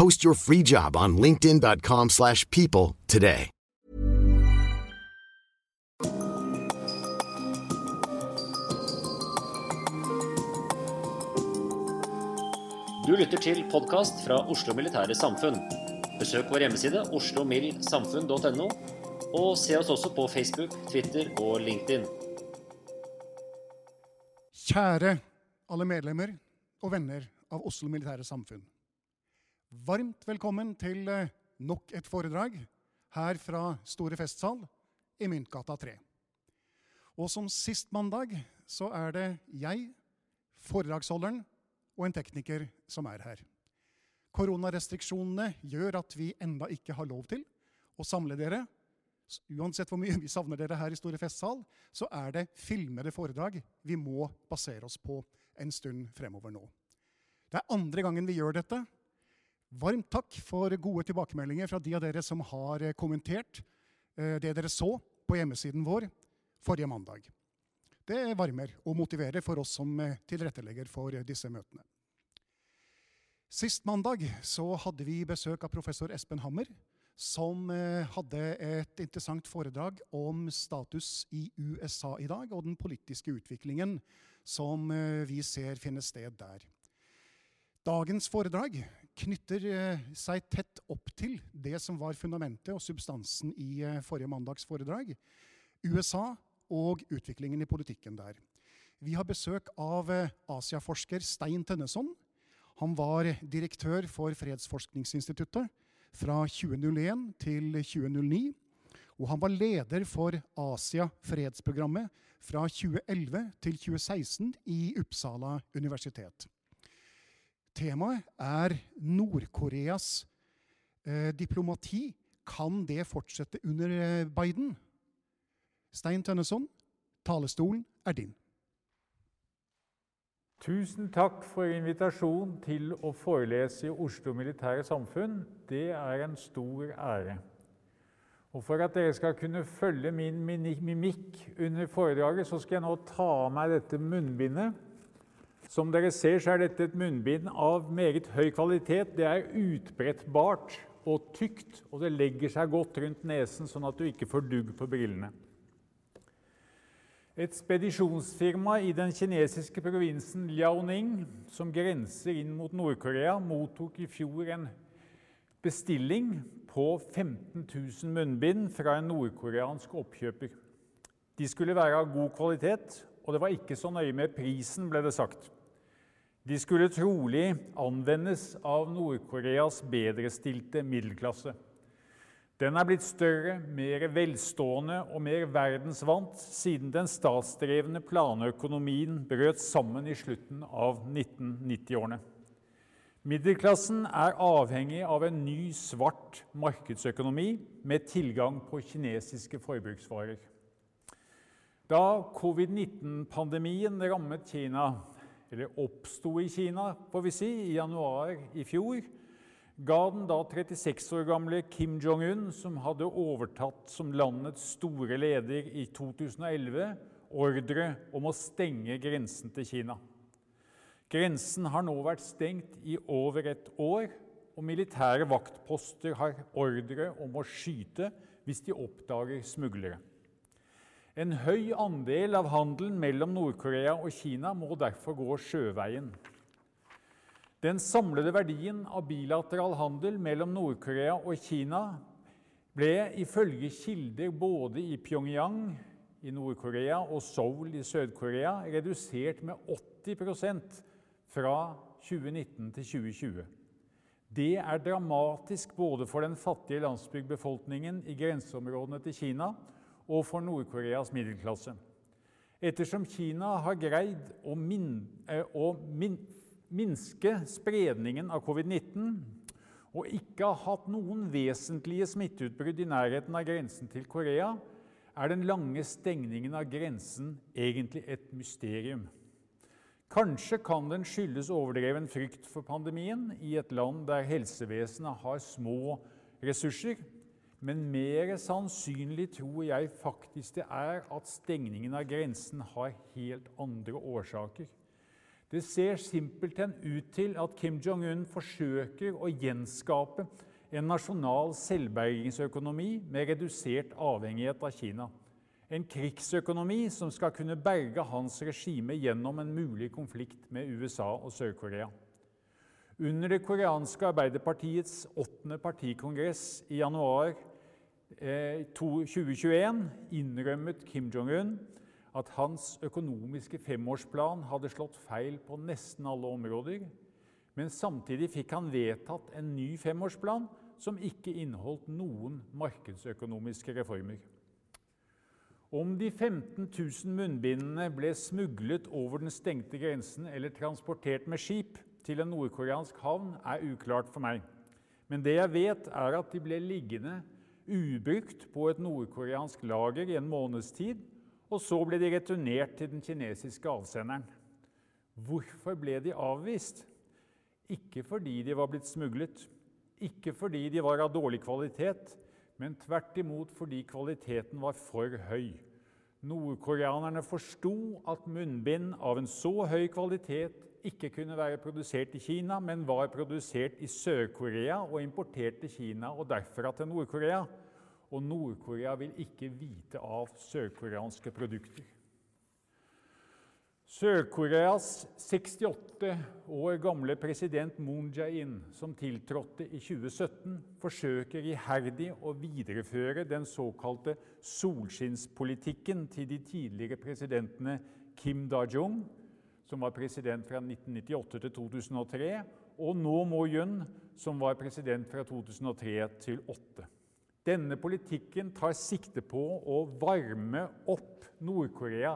Post your free job on linkedin.com/people slash people today. Du lytter til podkast fra Oslo Militære Samfunn. Besøk vår hjemmeside oslomildsamfunn.no, og se oss også på Facebook, Twitter og LinkedIn. Kjære alle medlemmer og venner av Oslo Militære Samfunn. Varmt velkommen til eh, nok et foredrag her fra Store festsal i Myntgata 3. Og som sist mandag så er det jeg, foredragsholderen og en tekniker som er her. Koronarestriksjonene gjør at vi enda ikke har lov til å samle dere. Uansett hvor mye vi savner dere her i Store festsal, så er det filmede foredrag vi må basere oss på en stund fremover nå. Det er andre gangen vi gjør dette. Varmt takk for gode tilbakemeldinger fra de av dere som har eh, kommentert eh, det dere så på hjemmesiden vår forrige mandag. Det varmer og motiverer for oss som eh, tilrettelegger for disse møtene. Sist mandag så hadde vi besøk av professor Espen Hammer, som hadde et interessant foredrag om status i USA i dag, og den politiske utviklingen som vi ser finne sted der. Dagens foredrag knytter eh, seg tett opp til det som var fundamentet og substansen i eh, forrige mandags foredrag. USA og utviklingen i politikken der. Vi har besøk av eh, Asiaforsker Stein Tønneson. Han var direktør for Fredsforskningsinstituttet fra 2001 til 2009. Og han var leder for Asia-fredsprogrammet fra 2011 til 2016 i Uppsala universitet. Temaet er Nord-Koreas eh, diplomati. Kan det fortsette under eh, Biden? Stein Tønneson, talestolen er din. Tusen takk for invitasjonen til å forelese i Oslo Militære Samfunn. Det er en stor ære. Og For at dere skal kunne følge min mimikk under foredraget, så skal jeg nå ta av meg dette munnbindet. Som dere ser, så er dette et munnbind av meget høy kvalitet. Det er utbrettbart og tykt, og det legger seg godt rundt nesen, sånn at du ikke får dugg på brillene. Et spedisjonsfirma i den kinesiske provinsen Liaoning, som grenser inn mot Nord-Korea, mottok i fjor en bestilling på 15 000 munnbind fra en nordkoreansk oppkjøper. De skulle være av god kvalitet, og det var ikke så nøye med prisen, ble det sagt. De skulle trolig anvendes av Nord-Koreas bedrestilte middelklasse. Den er blitt større, mer velstående og mer verdensvant siden den statsdrevne planøkonomien brøt sammen i slutten av 1990-årene. Middelklassen er avhengig av en ny, svart markedsøkonomi med tilgang på kinesiske forbruksvarer. Da covid-19-pandemien rammet Kina, eller oppsto i Kina, får vi si, i januar i fjor, ga den da 36 år gamle Kim Jong-un, som hadde overtatt som landets store leder i 2011, ordre om å stenge grensen til Kina. Grensen har nå vært stengt i over et år, og militære vaktposter har ordre om å skyte hvis de oppdager smuglere. En høy andel av handelen mellom Nord-Korea og Kina må derfor gå sjøveien. Den samlede verdien av bilateral handel mellom Nord-Korea og Kina ble ifølge kilder både i Pyongyang i Nord-Korea og Seoul i Sør-Korea redusert med 80% fra 2019 til 2020. Det er dramatisk både for den fattige landsbygdbefolkningen i grenseområdene til Kina og for Nord-Koreas middelklasse. Ettersom Kina har greid å, min, eh, å min, minske spredningen av covid-19 og ikke har hatt noen vesentlige smitteutbrudd i nærheten av grensen til Korea, er den lange stengningen av grensen egentlig et mysterium. Kanskje kan den skyldes overdreven frykt for pandemien i et land der helsevesenet har små ressurser, men mer sannsynlig tror jeg faktisk det er at stengningen av grensen har helt andre årsaker. Det ser simpelthen ut til at Kim Jong-un forsøker å gjenskape en nasjonal selvbergingsøkonomi med redusert avhengighet av Kina. En krigsøkonomi som skal kunne berge hans regime gjennom en mulig konflikt med USA og Sør-Korea. Under det koreanske Arbeiderpartiets åttende partikongress i januar 2021 eh, innrømmet Kim Jong-un at hans økonomiske femårsplan hadde slått feil på nesten alle områder, men samtidig fikk han vedtatt en ny femårsplan som ikke inneholdt noen markedsøkonomiske reformer. Om de 15 000 munnbindene ble smuglet over den stengte grensen eller transportert med skip til en nordkoreansk havn, er uklart for meg. Men det jeg vet, er at de ble liggende ubrukt på et nordkoreansk lager i en måneds tid, og så ble de returnert til den kinesiske avsenderen. Hvorfor ble de avvist? Ikke fordi de var blitt smuglet, ikke fordi de var av dårlig kvalitet, men tvert imot fordi kvaliteten var for høy. Nordkoreanerne forsto at munnbind av en så høy kvalitet ikke kunne være produsert i Kina, men var produsert i Sør-Korea og importert til Kina og derfra til Nord-Korea. Og Nord-Korea vil ikke vite av sørkoreanske produkter. Sør-Koreas 68 år gamle president Moon Jae-in, som tiltrådte i 2017, forsøker iherdig å videreføre den såkalte solskinnspolitikken til de tidligere presidentene Kim Da-jung, som var president fra 1998 til 2003, og nå Mo Yun, som var president fra 2003 til 2008. Denne politikken tar sikte på å varme opp Nord-Korea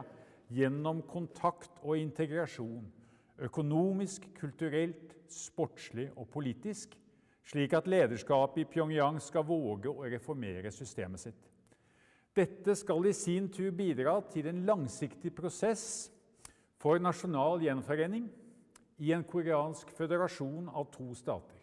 gjennom kontakt og integrasjon, økonomisk, kulturelt, sportslig og politisk, slik at lederskapet i Pyongyang skal våge å reformere systemet sitt. Dette skal i sin tur bidra til en langsiktig prosess for nasjonal gjenforening i en koreansk føderasjon av to stater.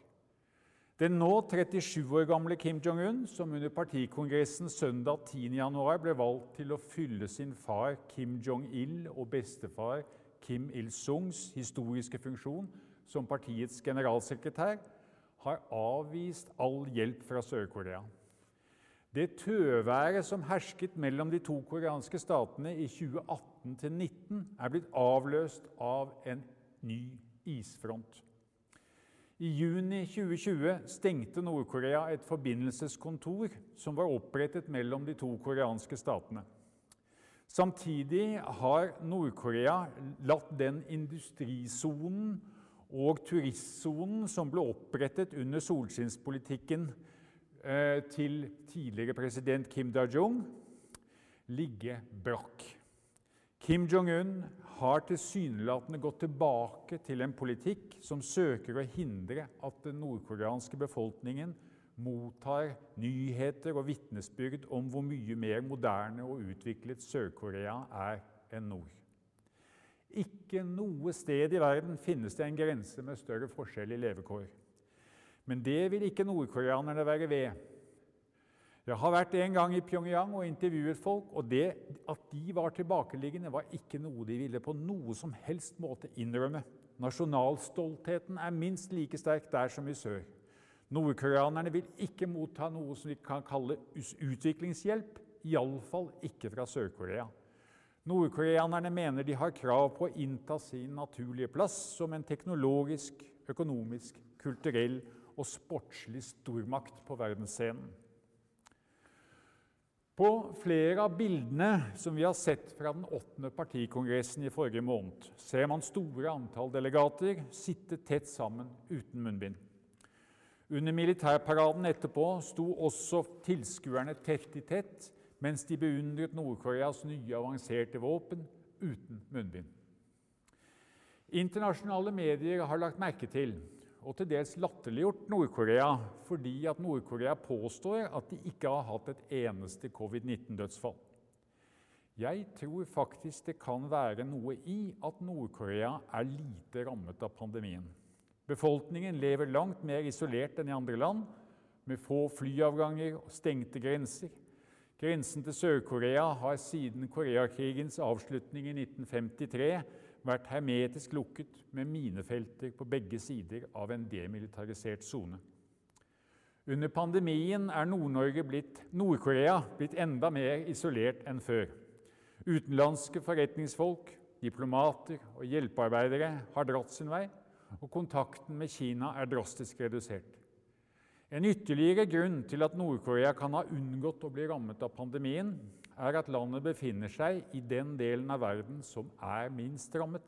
Den nå 37 år gamle Kim Jong-un, som under partikongressen søndag 10.1 ble valgt til å fylle sin far Kim Jong-il og bestefar Kim Il-sungs historiske funksjon som partiets generalsekretær, har avvist all hjelp fra Sør-Korea. Det tøværet som hersket mellom de to koreanske statene i 2018 2019, er blitt avløst av en ny isfront. I juni 2020 stengte Nord-Korea et forbindelseskontor som var opprettet mellom de to koreanske statene. Samtidig har Nord-Korea latt den industrisonen og turistsonen som ble opprettet under solskinnspolitikken eh, til tidligere president Kim Da-jung, ligge brakk. Kim Jong-un har tilsynelatende gått tilbake til en politikk som søker å hindre at den nordkoreanske befolkningen mottar nyheter og vitnesbyrd om hvor mye mer moderne og utviklet Sør-Korea er enn nord. Ikke noe sted i verden finnes det en grense med større forskjell i levekår. Men det vil ikke nordkoreanerne være ved. Jeg har vært en gang i Pyongyang og intervjuet folk, og det at de var tilbakeliggende, var ikke noe de ville på noe som helst måte innrømme. Nasjonalstoltheten er minst like sterk der som i sør. Nordkoreanerne vil ikke motta noe som vi kan kalle utviklingshjelp, iallfall ikke fra Sør-Korea. Nordkoreanerne mener de har krav på å innta sin naturlige plass som en teknologisk, økonomisk, kulturell og sportslig stormakt på verdensscenen. På flere av bildene som vi har sett fra den åttende partikongressen i forrige måned, ser man store antall delegater sitte tett sammen uten munnbind. Under militærparaden etterpå sto også tilskuerne tett i tett mens de beundret Nord-Koreas nye avanserte våpen uten munnbind. Internasjonale medier har lagt merke til og til dels latterliggjort Nord-Korea fordi at Nord-Korea påstår at de ikke har hatt et eneste covid-19-dødsfall. Jeg tror faktisk det kan være noe i at Nord-Korea er lite rammet av pandemien. Befolkningen lever langt mer isolert enn i andre land, med få flyavganger og stengte grenser. Grensen til Sør-Korea har siden Koreakrigens avslutning i 1953 vært hermetisk lukket med minefelter på begge sider av en demilitarisert sone. Under pandemien er Nord-Korea blitt, Nord blitt enda mer isolert enn før. Utenlandske forretningsfolk, diplomater og hjelpearbeidere har dratt sin vei, og kontakten med Kina er drastisk redusert. En ytterligere grunn til at Nord-Korea kan ha unngått å bli rammet av pandemien, er at landet befinner seg i den delen av verden som er minst rammet.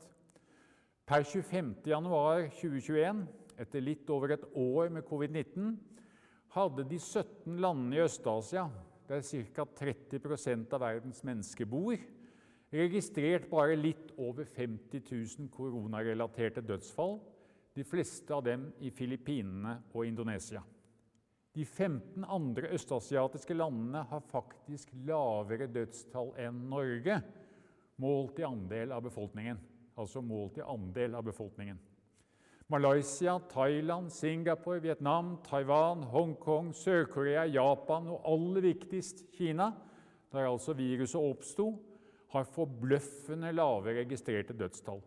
Per 25.1.2021, etter litt over et år med covid-19, hadde de 17 landene i Øst-Asia, der ca. 30% av verdens mennesker bor, registrert bare litt over 50 000 koronarelaterte dødsfall, de fleste av dem i Filippinene og Indonesia. De 15 andre østasiatiske landene har faktisk lavere dødstall enn Norge, målt i andel av befolkningen. Altså målt i andel av befolkningen. Malaysia, Thailand, Singapore, Vietnam, Taiwan, Hongkong, Sør-Korea, Japan og aller viktigst Kina, der altså viruset oppsto, har forbløffende lave registrerte dødstall.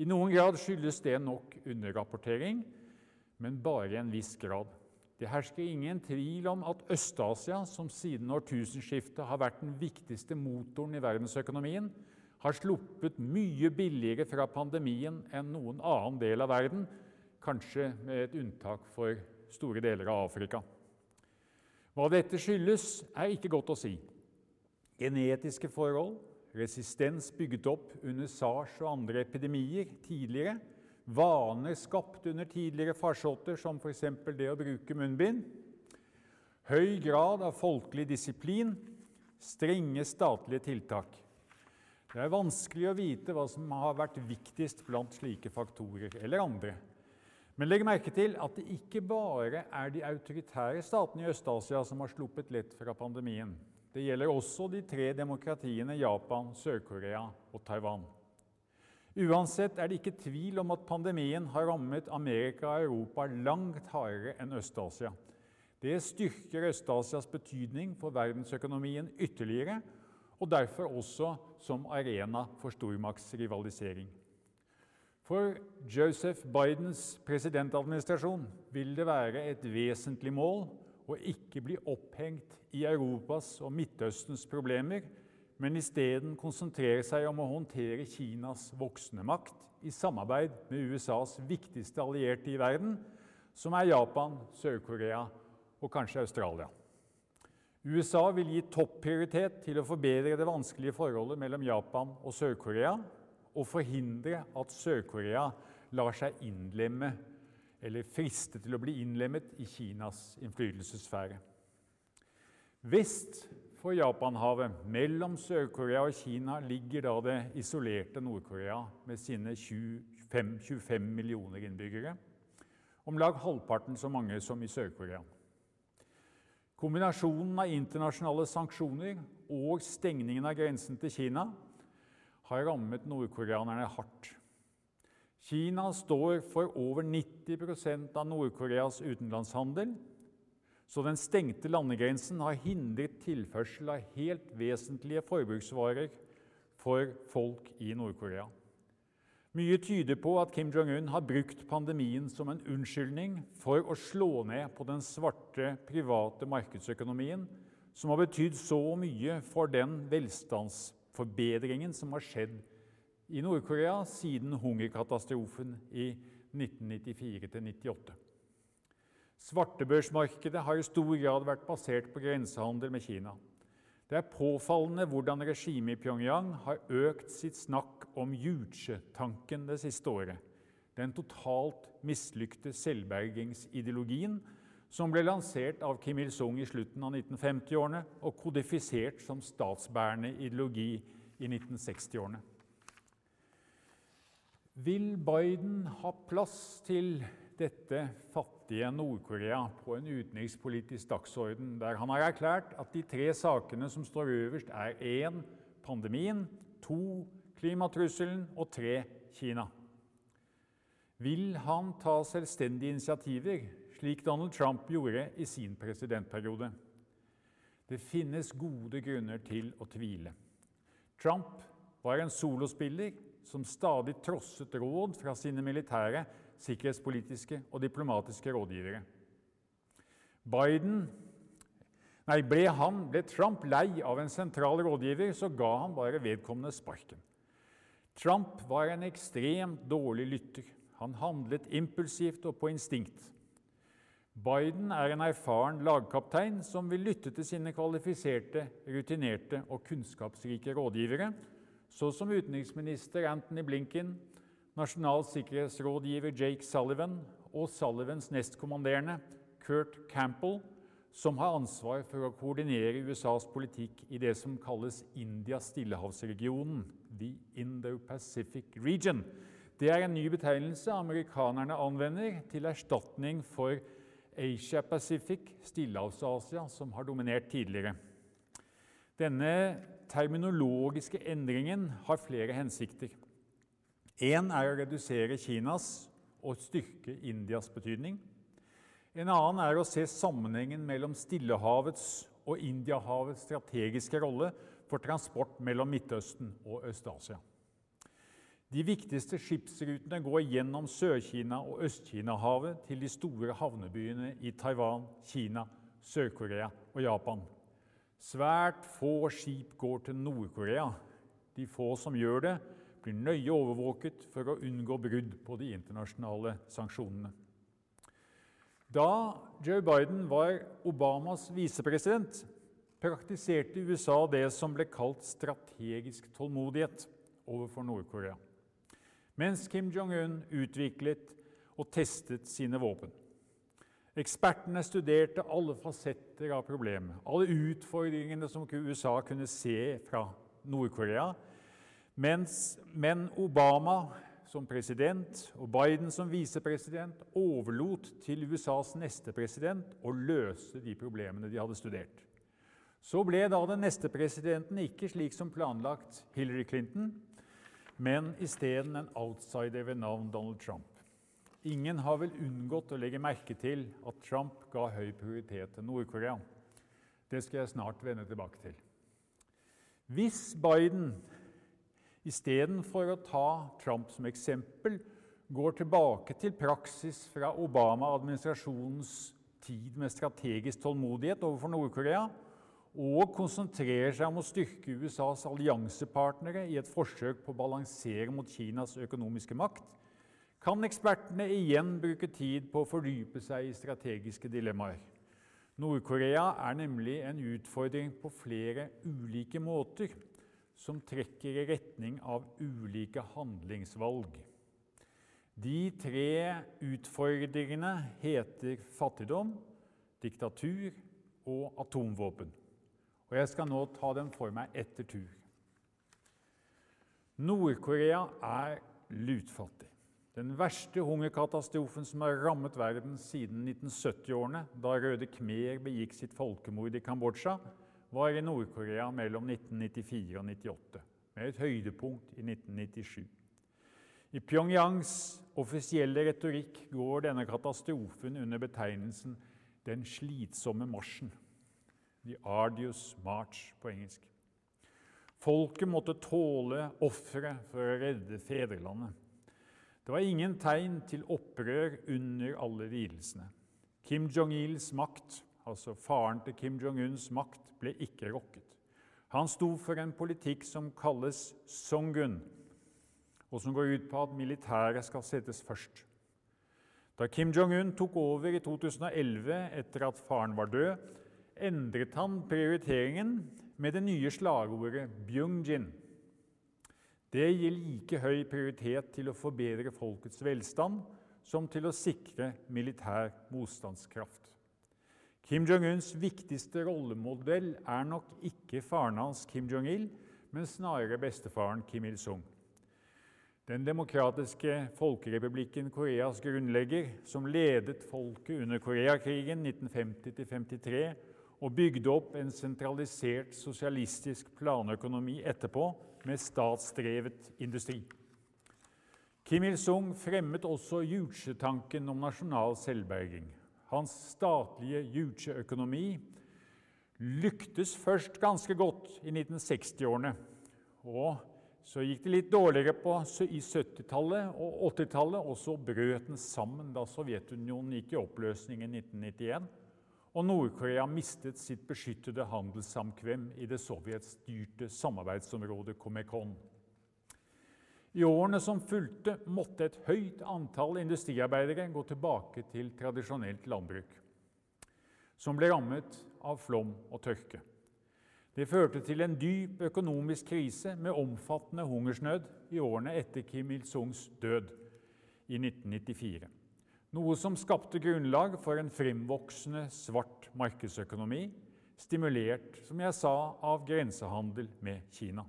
I noen grad skyldes det nok underrapportering, men bare i en viss grad. Det hersker ingen tvil om at Øst-Asia, som siden årtusenskiftet har vært den viktigste motoren i verdensøkonomien, har sluppet mye billigere fra pandemien enn noen annen del av verden, kanskje med et unntak for store deler av Afrika. Hva dette skyldes, er ikke godt å si. Genetiske forhold, resistens bygget opp under sars og andre epidemier tidligere, vaner skapt under tidligere farsotter, som f.eks. det å bruke munnbind, høy grad av folkelig disiplin, strenge statlige tiltak. Det er vanskelig å vite hva som har vært viktigst blant slike faktorer, eller andre. Men legg merke til at det ikke bare er de autoritære statene i Øst-Asia som har sluppet lett fra pandemien. Det gjelder også de tre demokratiene Japan, Sør-Korea og Taiwan. Uansett er det ikke tvil om at pandemien har rammet Amerika og Europa langt hardere enn Øst-Asia. Det styrker Øst-Asias betydning for verdensøkonomien ytterligere, og derfor også som arena for stormaktsrivalisering. For Joseph Bidens presidentadministrasjon vil det være et vesentlig mål å ikke bli opphengt i Europas og Midtøstens problemer, men isteden konsentrere seg om å håndtere Kinas voksende makt i samarbeid med USAs viktigste allierte i verden, som er Japan, Sør-Korea og kanskje Australia. USA vil gi topprioritet til å forbedre det vanskelige forholdet mellom Japan og Sør-Korea og forhindre at Sør-Korea lar seg innlemme eller friste til å bli innlemmet i Kinas innflytelsessfære. Vest for Japanhavet, mellom Sør-Korea og Kina, ligger da det isolerte Nord-Korea med sine 25, 25 millioner innbyggere. Om lag halvparten så mange som i Sør-Korea. Kombinasjonen av internasjonale sanksjoner og stengningen av grensen til Kina har rammet nordkoreanerne hardt. Kina står for over 90 av Nord-Koreas utenlandshandel, så den stengte landegrensen har hindret tilførsel av helt vesentlige forbruksvarer for folk i Nord-Korea. Mye tyder på at Kim Jong-un har brukt pandemien som en unnskyldning for å slå ned på den svarte, private markedsøkonomien, som har betydd så mye for den velstandsforbedringen som har skjedd i Nord-Korea siden hungerkatastrofen i 1994-98. Svartebørsmarkedet har i stor grad vært basert på grensehandel med Kina. Det er påfallende hvordan regimet i Pyongyang har økt sitt snakk om Juche-tanken det siste året. Den totalt mislykte selvbergingsideologien som ble lansert av Kim Il-sung i slutten av 1950-årene og kodifisert som statsbærende ideologi i 1960-årene. Vil Biden ha plass til dette fattige Nord-Korea på en utenrikspolitisk dagsorden der han har erklært at de tre sakene som står øverst, er 1. pandemien, 2. klimatrusselen og 3. Kina. Vil han ta selvstendige initiativer, slik Donald Trump gjorde i sin presidentperiode? Det finnes gode grunner til å tvile. Trump var en solospiller som stadig trosset råd fra sine militære sikkerhetspolitiske og diplomatiske rådgivere. Biden Nei, ble, han, ble Trump lei av en sentral rådgiver, så ga han bare vedkommende sparken. Trump var en ekstremt dårlig lytter. Han handlet impulsivt og på instinkt. Biden er en erfaren lagkaptein som vil lytte til sine kvalifiserte, rutinerte og kunnskapsrike rådgivere, så som utenriksminister Anthony Blinken, nasjonal sikkerhetsrådgiver Jake Sullivan og Sullivans nestkommanderende Kurt Campbell, som har ansvar for å koordinere USAs politikk i det som kalles India-stillehavsregionen, the Indo-Pacific region. Det er en ny betegnelse amerikanerne anvender til erstatning for Asia-Pacific, Stillehavs-Asia, som har dominert tidligere. Denne terminologiske endringen har flere hensikter. Én er å redusere Kinas og styrke Indias betydning. En annen er å se sammenhengen mellom Stillehavets og Indiahavets strategiske rolle for transport mellom Midtøsten og Øst-Asia. De viktigste skipsrutene går gjennom Sør-Kina og Øst-Kina-havet til de store havnebyene i Taiwan, Kina, Sør-Korea og Japan. Svært få skip går til Nord-Korea. De få som gjør det, blir nøye overvåket for å unngå brudd på de internasjonale sanksjonene. Da Joe Biden var Obamas visepresident, praktiserte USA det som ble kalt strategisk tålmodighet overfor Nord-Korea, mens Kim Jong-un utviklet og testet sine våpen. Ekspertene studerte alle fasetter av problemet, alle utfordringene som USA kunne se fra Nord-Korea, mens, men Obama som president og Biden som visepresident overlot til USAs neste president å løse de problemene de hadde studert. Så ble da den neste presidenten ikke slik som planlagt Hillary Clinton, men isteden en outsider ved navn Donald Trump. Ingen har vel unngått å legge merke til at Trump ga høy prioritet til Nord-Korea. Det skal jeg snart vende tilbake til. Hvis Biden istedenfor å ta Trump som eksempel, går tilbake til praksis fra Obama-administrasjonens tid med strategisk tålmodighet overfor Nord-Korea, og konsentrerer seg om å styrke USAs alliansepartnere i et forsøk på å balansere mot Kinas økonomiske makt, kan ekspertene igjen bruke tid på å fordype seg i strategiske dilemmaer. Nord-Korea er nemlig en utfordring på flere ulike måter som trekker i retning av ulike handlingsvalg. De tre utfordringene heter fattigdom, diktatur og atomvåpen. Og jeg skal nå ta dem for meg etter tur. Nord-Korea er lutfattig. Den verste hungerkatastrofen som har rammet verden siden 1970-årene, da Røde Khmer begikk sitt folkemord i Kambodsja, var i Nord-Korea mellom 1994 og 1998, med et høydepunkt i 1997. I Pyongyangs offisielle retorikk går denne katastrofen under betegnelsen 'den slitsomme marsjen'. The Arduous March på engelsk. Folket måtte tåle ofre for å redde fedrelandet. Det var ingen tegn til opprør under alle lidelsene. Kim Jong-ils makt, altså faren til Kim Jong-uns makt, ble ikke rokket. Han sto for en politikk som kalles Songun, og som går ut på at militæret skal settes først. Da Kim Jong-un tok over i 2011 etter at faren var død, endret han prioriteringen med det nye slagordet Byungjin. Det gir like høy prioritet til å forbedre folkets velstand som til å sikre militær motstandskraft. Kim Jong-uns viktigste rollemodell er nok ikke faren hans Kim Jong-il, men snarere bestefaren Kim Il-sung. Den demokratiske folkerepublikken Koreas grunnlegger, som ledet folket under Koreakrigen 1950-53 og bygde opp en sentralisert sosialistisk planøkonomi etterpå med statsdrevet industri. Kim Il-sung fremmet også Juche-tanken om nasjonal selvberging. Hans statlige Juche-økonomi lyktes først ganske godt i 1960-årene. Og så gikk det litt dårligere på, i 70-tallet og 80-tallet, og så brøt den sammen da Sovjetunionen gikk i oppløsning i 1991 og Nord-Korea mistet sitt beskyttede handelssamkvem i det sovjetstyrte samarbeidsområdet Comecon. I årene som fulgte, måtte et høyt antall industriarbeidere gå tilbake til tradisjonelt landbruk, som ble rammet av flom og tørke. Det førte til en dyp økonomisk krise med omfattende hungersnød i årene etter Kim Il-sungs død i 1994 noe som skapte grunnlag for en fremvoksende svart markedsøkonomi, stimulert, som jeg sa, av grensehandel med Kina.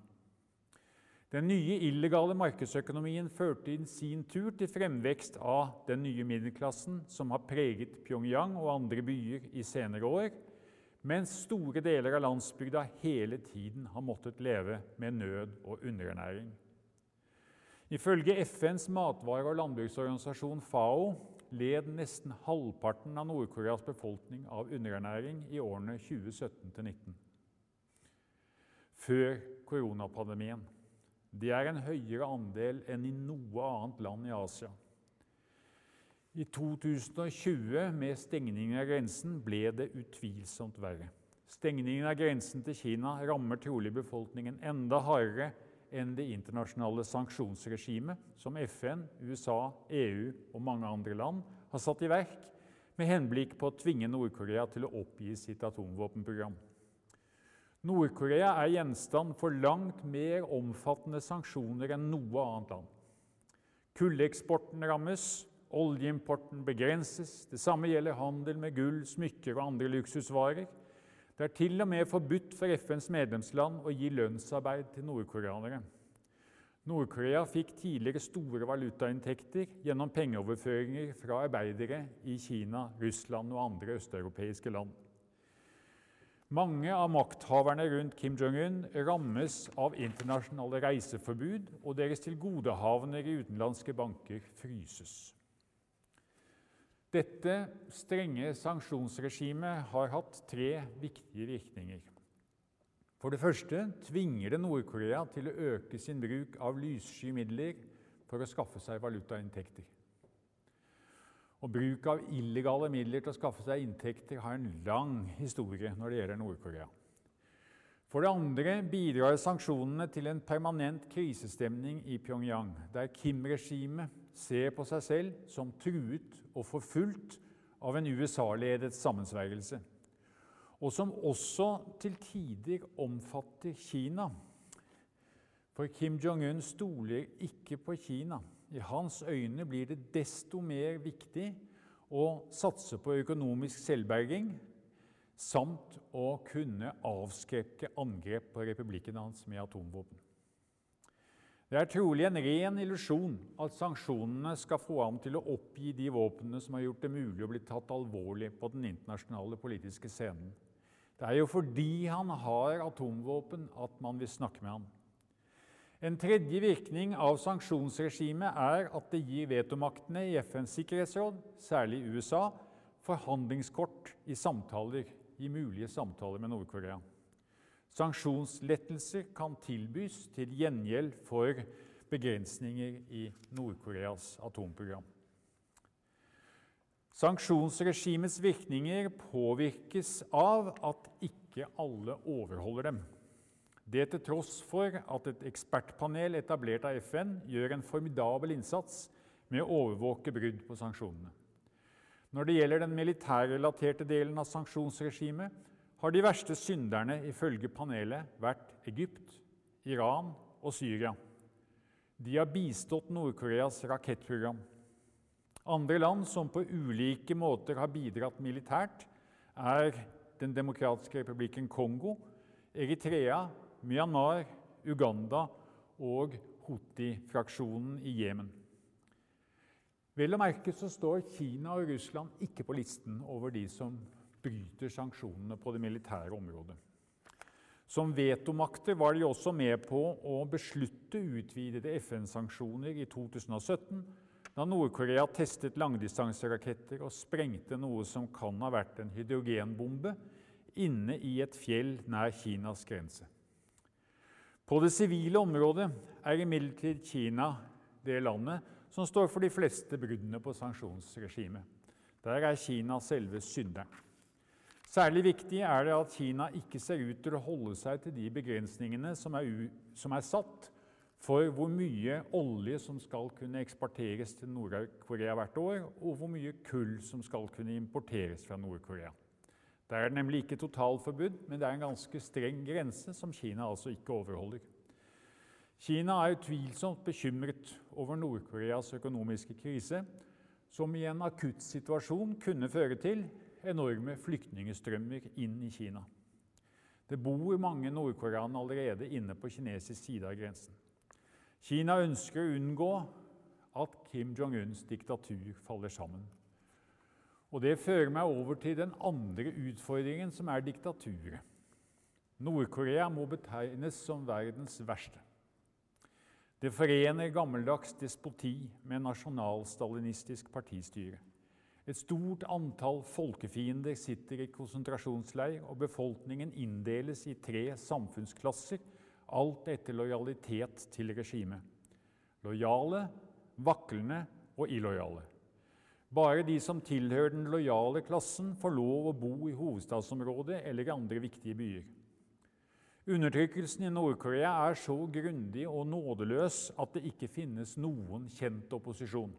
Den nye illegale markedsøkonomien førte i sin tur til fremvekst av den nye middelklassen som har preget Pyongyang og andre byer i senere år, mens store deler av landsbygda hele tiden har måttet leve med nød og underernæring. Ifølge FNs matvare- og landbruksorganisasjon FAO led nesten halvparten av Nord-Koreas befolkning av underernæring i årene 2017-19. Før koronapandemien. Det er en høyere andel enn i noe annet land i Asia. I 2020, med stengningen av grensen, ble det utvilsomt verre. Stengningen av grensen til Kina rammer trolig befolkningen enda hardere enn det internasjonale sanksjonsregimet som FN, USA, EU og mange andre land har satt i verk med henblikk på å tvinge Nord-Korea til å oppgi sitt atomvåpenprogram. Nord-Korea er gjenstand for langt mer omfattende sanksjoner enn noe annet land. Kulleksporten rammes, oljeimporten begrenses, det samme gjelder handel med gull, smykker og andre luksusvarer. Det er til og med forbudt for FNs medlemsland å gi lønnsarbeid til nordkoreanere. Nord-Korea fikk tidligere store valutainntekter gjennom pengeoverføringer fra arbeidere i Kina, Russland og andre østeuropeiske land. Mange av makthaverne rundt Kim Jong-un rammes av internasjonale reiseforbud, og deres tilgodehavender i utenlandske banker fryses. Dette strenge sanksjonsregimet har hatt tre viktige virkninger. For det første tvinger det Nord-Korea til å øke sin bruk av lyssky midler for å skaffe seg valutainntekter. Og Bruk av illegale midler til å skaffe seg inntekter har en lang historie når det gjelder Nord-Korea. For det andre bidrar sanksjonene til en permanent krisestemning i Pyongyang, der Kim-regimet ser på seg selv som truet og forfulgt av en USA-ledet sammensvergelse, og som også til tider omfatter Kina. For Kim Jong-un stoler ikke på Kina. I hans øyne blir det desto mer viktig å satse på økonomisk selvberging, samt å kunne avskrekke angrep på republikken hans med atomvåpen. Det er trolig en ren illusjon at sanksjonene skal få ham til å oppgi de våpnene som har gjort det mulig å bli tatt alvorlig på den internasjonale politiske scenen. Det er jo fordi han har atomvåpen at man vil snakke med ham. En tredje virkning av sanksjonsregimet er at det gir vetomaktene i FNs sikkerhetsråd, særlig USA, forhandlingskort i samtaler, i mulige samtaler med Nord-Korea. Sanksjonslettelser kan tilbys til gjengjeld for begrensninger i Nord-Koreas atomprogram. Sanksjonsregimets virkninger påvirkes av at ikke alle overholder dem. Det til tross for at et ekspertpanel etablert av FN gjør en formidabel innsats med å overvåke brudd på sanksjonene. Når det gjelder den militærrelaterte delen av sanksjonsregimet, har de verste synderne ifølge panelet vært Egypt, Iran og Syria. De har bistått Nord-Koreas rakettprogram. Andre land som på ulike måter har bidratt militært, er Den demokratiske republikken Kongo, Eritrea, Myanmar, Uganda og Houthi-fraksjonen i Jemen. Vel å merke så står Kina og Russland ikke på listen over de som bryter sanksjonene på det militære området. Som vetomakter var de også med på å beslutte utvidede FN-sanksjoner i 2017, da Nord-Korea testet langdistanseraketter og sprengte noe som kan ha vært en hydrogenbombe inne i et fjell nær Kinas grense. På det sivile området er imidlertid Kina det landet som står for de fleste bruddene på sanksjonsregimet. Der er Kina selve synderen. Særlig viktig er det at Kina ikke ser ut til å holde seg til de begrensningene som er, som er satt for hvor mye olje som skal kunne eksporteres til Nord-Korea hvert år, og hvor mye kull som skal kunne importeres fra Nord-Korea. Det er nemlig ikke totalforbud, men det er en ganske streng grense som Kina altså ikke overholder. Kina er utvilsomt bekymret over Nord-Koreas økonomiske krise, som i en akutt situasjon kunne føre til enorme flyktningstrømmer inn i Kina. Det bor mange nordkoreanere allerede inne på kinesisk side av grensen. Kina ønsker å unngå at Kim Jong-uns diktatur faller sammen. Og Det fører meg over til den andre utfordringen, som er diktaturet. Nord-Korea må betegnes som verdens verste. Det forener gammeldags despoti med nasjonalstalinistisk partistyre. Et stort antall folkefiender sitter i konsentrasjonsleir, og befolkningen inndeles i tre samfunnsklasser, alt etter lojalitet til regimet. Lojale, vaklende og illojale. Bare de som tilhører den lojale klassen, får lov å bo i hovedstadsområdet eller i andre viktige byer. Undertrykkelsen i Nord-Korea er så grundig og nådeløs at det ikke finnes noen kjent opposisjon.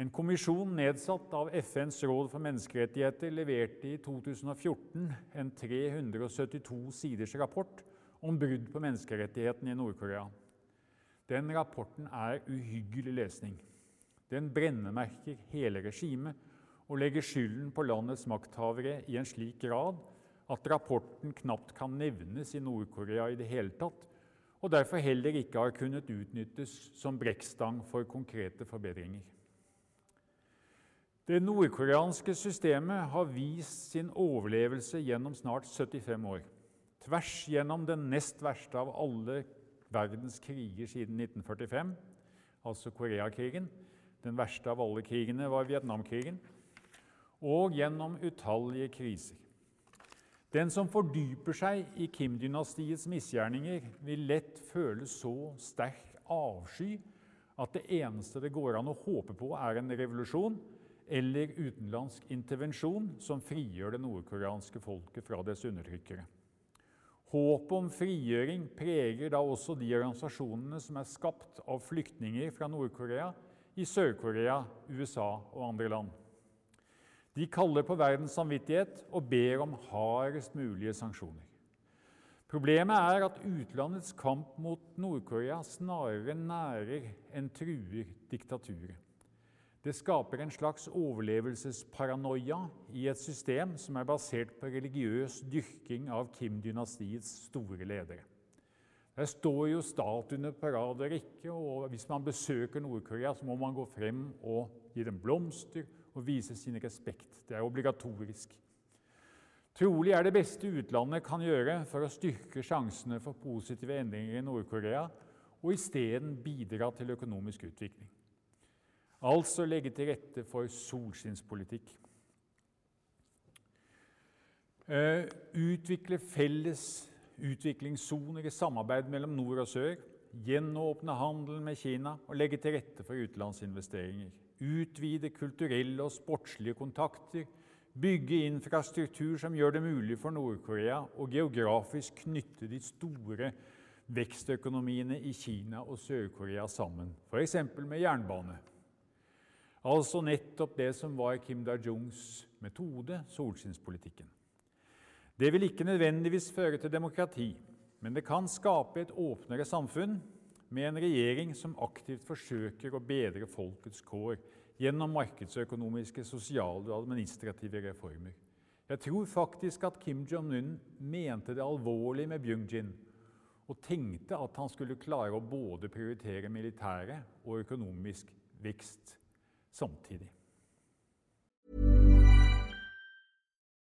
En kommisjon nedsatt av FNs råd for menneskerettigheter leverte i 2014 en 372 siders rapport om brudd på menneskerettighetene i Nord-Korea. Den rapporten er uhyggelig lesning. Den brennemerker hele regimet og legger skylden på landets makthavere i en slik grad at rapporten knapt kan nevnes i Nord-Korea i det hele tatt, og derfor heller ikke har kunnet utnyttes som brekkstang for konkrete forbedringer. Det nordkoreanske systemet har vist sin overlevelse gjennom snart 75 år. Tvers gjennom den nest verste av alle verdens kriger siden 1945, altså Koreakrigen. Den verste av alle krigene var Vietnamkrigen. Og gjennom utallige kriser. Den som fordyper seg i Kim-dynastiets misgjerninger, vil lett føle så sterk avsky at det eneste det går an å håpe på, er en revolusjon eller utenlandsk intervensjon som frigjør det nordkoreanske folket fra dets undertrykkere. Håpet om frigjøring preger da også de organisasjonene som er skapt av flyktninger fra Nord-Korea i Sør-Korea, USA og andre land. De kaller på verdens samvittighet og ber om hardest mulige sanksjoner. Problemet er at utlandets kamp mot Nord-Korea snarere nærer enn truer diktaturet. Det skaper en slags overlevelsesparanoia i et system som er basert på religiøs dyrking av Kim-dynastiets store ledere. Der står jo statuene på rad og og hvis man besøker Nord-Korea, så må man gå frem og gi dem blomster og vise sin respekt. Det er obligatorisk. Trolig er det beste utlandet kan gjøre for å styrke sjansene for positive endringer i Nord-Korea, og isteden bidra til økonomisk utvikling. Altså legge til rette for solskinnspolitikk. Uh, utvikle felles utviklingssoner i samarbeid mellom nord og sør. Gjenåpne handelen med Kina og legge til rette for utenlandsinvesteringer. Utvide kulturelle og sportslige kontakter bygge infrastruktur som gjør det mulig for Nord-Korea å geografisk knytte de store vekstøkonomiene i Kina og Sør-Korea sammen, f.eks. med jernbane. Altså nettopp det som var Kim Da-jungs metode, solskinnspolitikken. Det vil ikke nødvendigvis føre til demokrati, men det kan skape et åpnere samfunn med en regjering som aktivt forsøker å bedre folkets kår gjennom markedsøkonomiske, sosiale og administrative reformer. Jeg tror faktisk at Kim Jong-un mente det alvorlig med Byung-jin og tenkte at han skulle klare å både prioritere militære og økonomisk vekst samtidig.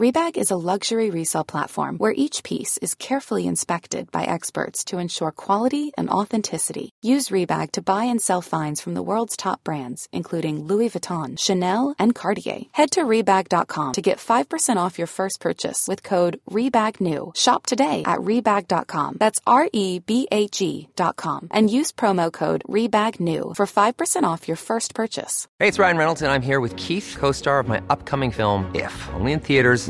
Rebag is a luxury resale platform where each piece is carefully inspected by experts to ensure quality and authenticity. Use Rebag to buy and sell finds from the world's top brands, including Louis Vuitton, Chanel, and Cartier. Head to Rebag.com to get 5% off your first purchase with code REBAGNEW. Shop today at Rebag.com. That's R E B A G.com. And use promo code REBAGNEW for 5% off your first purchase. Hey, it's Ryan Reynolds, and I'm here with Keith, co star of my upcoming film, If, only in theaters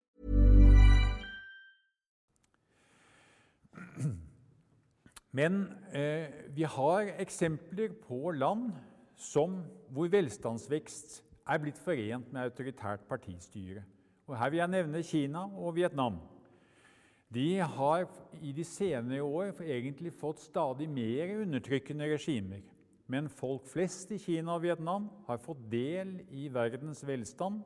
Men eh, vi har eksempler på land som, hvor velstandsvekst er blitt forent med autoritært partistyre. Og Her vil jeg nevne Kina og Vietnam. De har i de senere år egentlig fått stadig mer undertrykkende regimer. Men folk flest i Kina og Vietnam har fått del i verdens velstand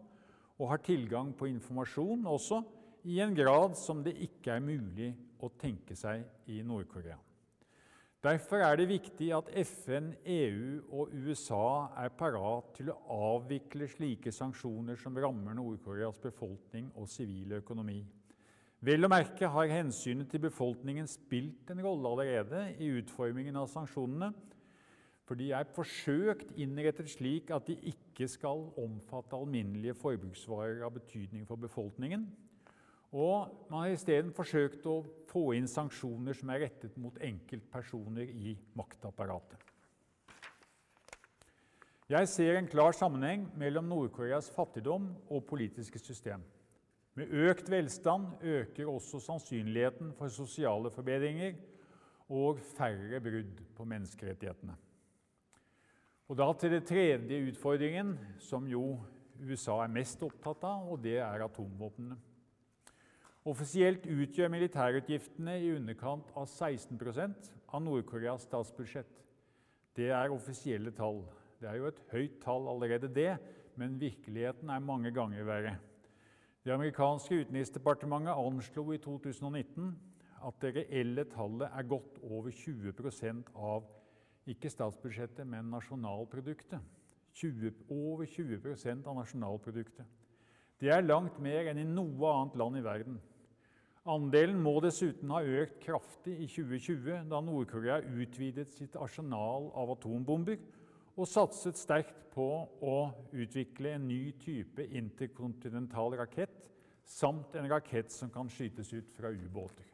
og har tilgang på informasjon også i en grad som det ikke er mulig å tenke seg i Nord-Korea. Derfor er det viktig at FN, EU og USA er parat til å avvikle slike sanksjoner som rammer Nord-Koreas befolkning og sivile økonomi. Vel å merke har hensynet til befolkningen spilt en rolle allerede i utformingen av sanksjonene, for de er forsøkt innrettet slik at de ikke skal omfatte alminnelige forbruksvarer av betydning for befolkningen, og man har isteden forsøkt å få inn sanksjoner som er rettet mot enkeltpersoner i maktapparatet. Jeg ser en klar sammenheng mellom Nord-Koreas fattigdom og politiske system. Med økt velstand øker også sannsynligheten for sosiale forbedringer og færre brudd på menneskerettighetene. Og da til den tredje utfordringen, som jo USA er mest opptatt av, og det er atomvåpnene. Offisielt utgjør militærutgiftene i underkant av 16 av Nord-Koreas statsbudsjett. Det er offisielle tall. Det er jo et høyt tall allerede, det, men virkeligheten er mange ganger verre. Det amerikanske utenriksdepartementet anslo i 2019 at det reelle tallet er godt over 20% av ikke statsbudsjettet, men nasjonalproduktet. 20, over 20% av nasjonalproduktet. Det er langt mer enn i noe annet land i verden. Andelen må dessuten ha økt kraftig i 2020, da Nord-Korea utvidet sitt arsenal av atombomber og satset sterkt på å utvikle en ny type interkontinental rakett samt en rakett som kan skytes ut fra ubåter.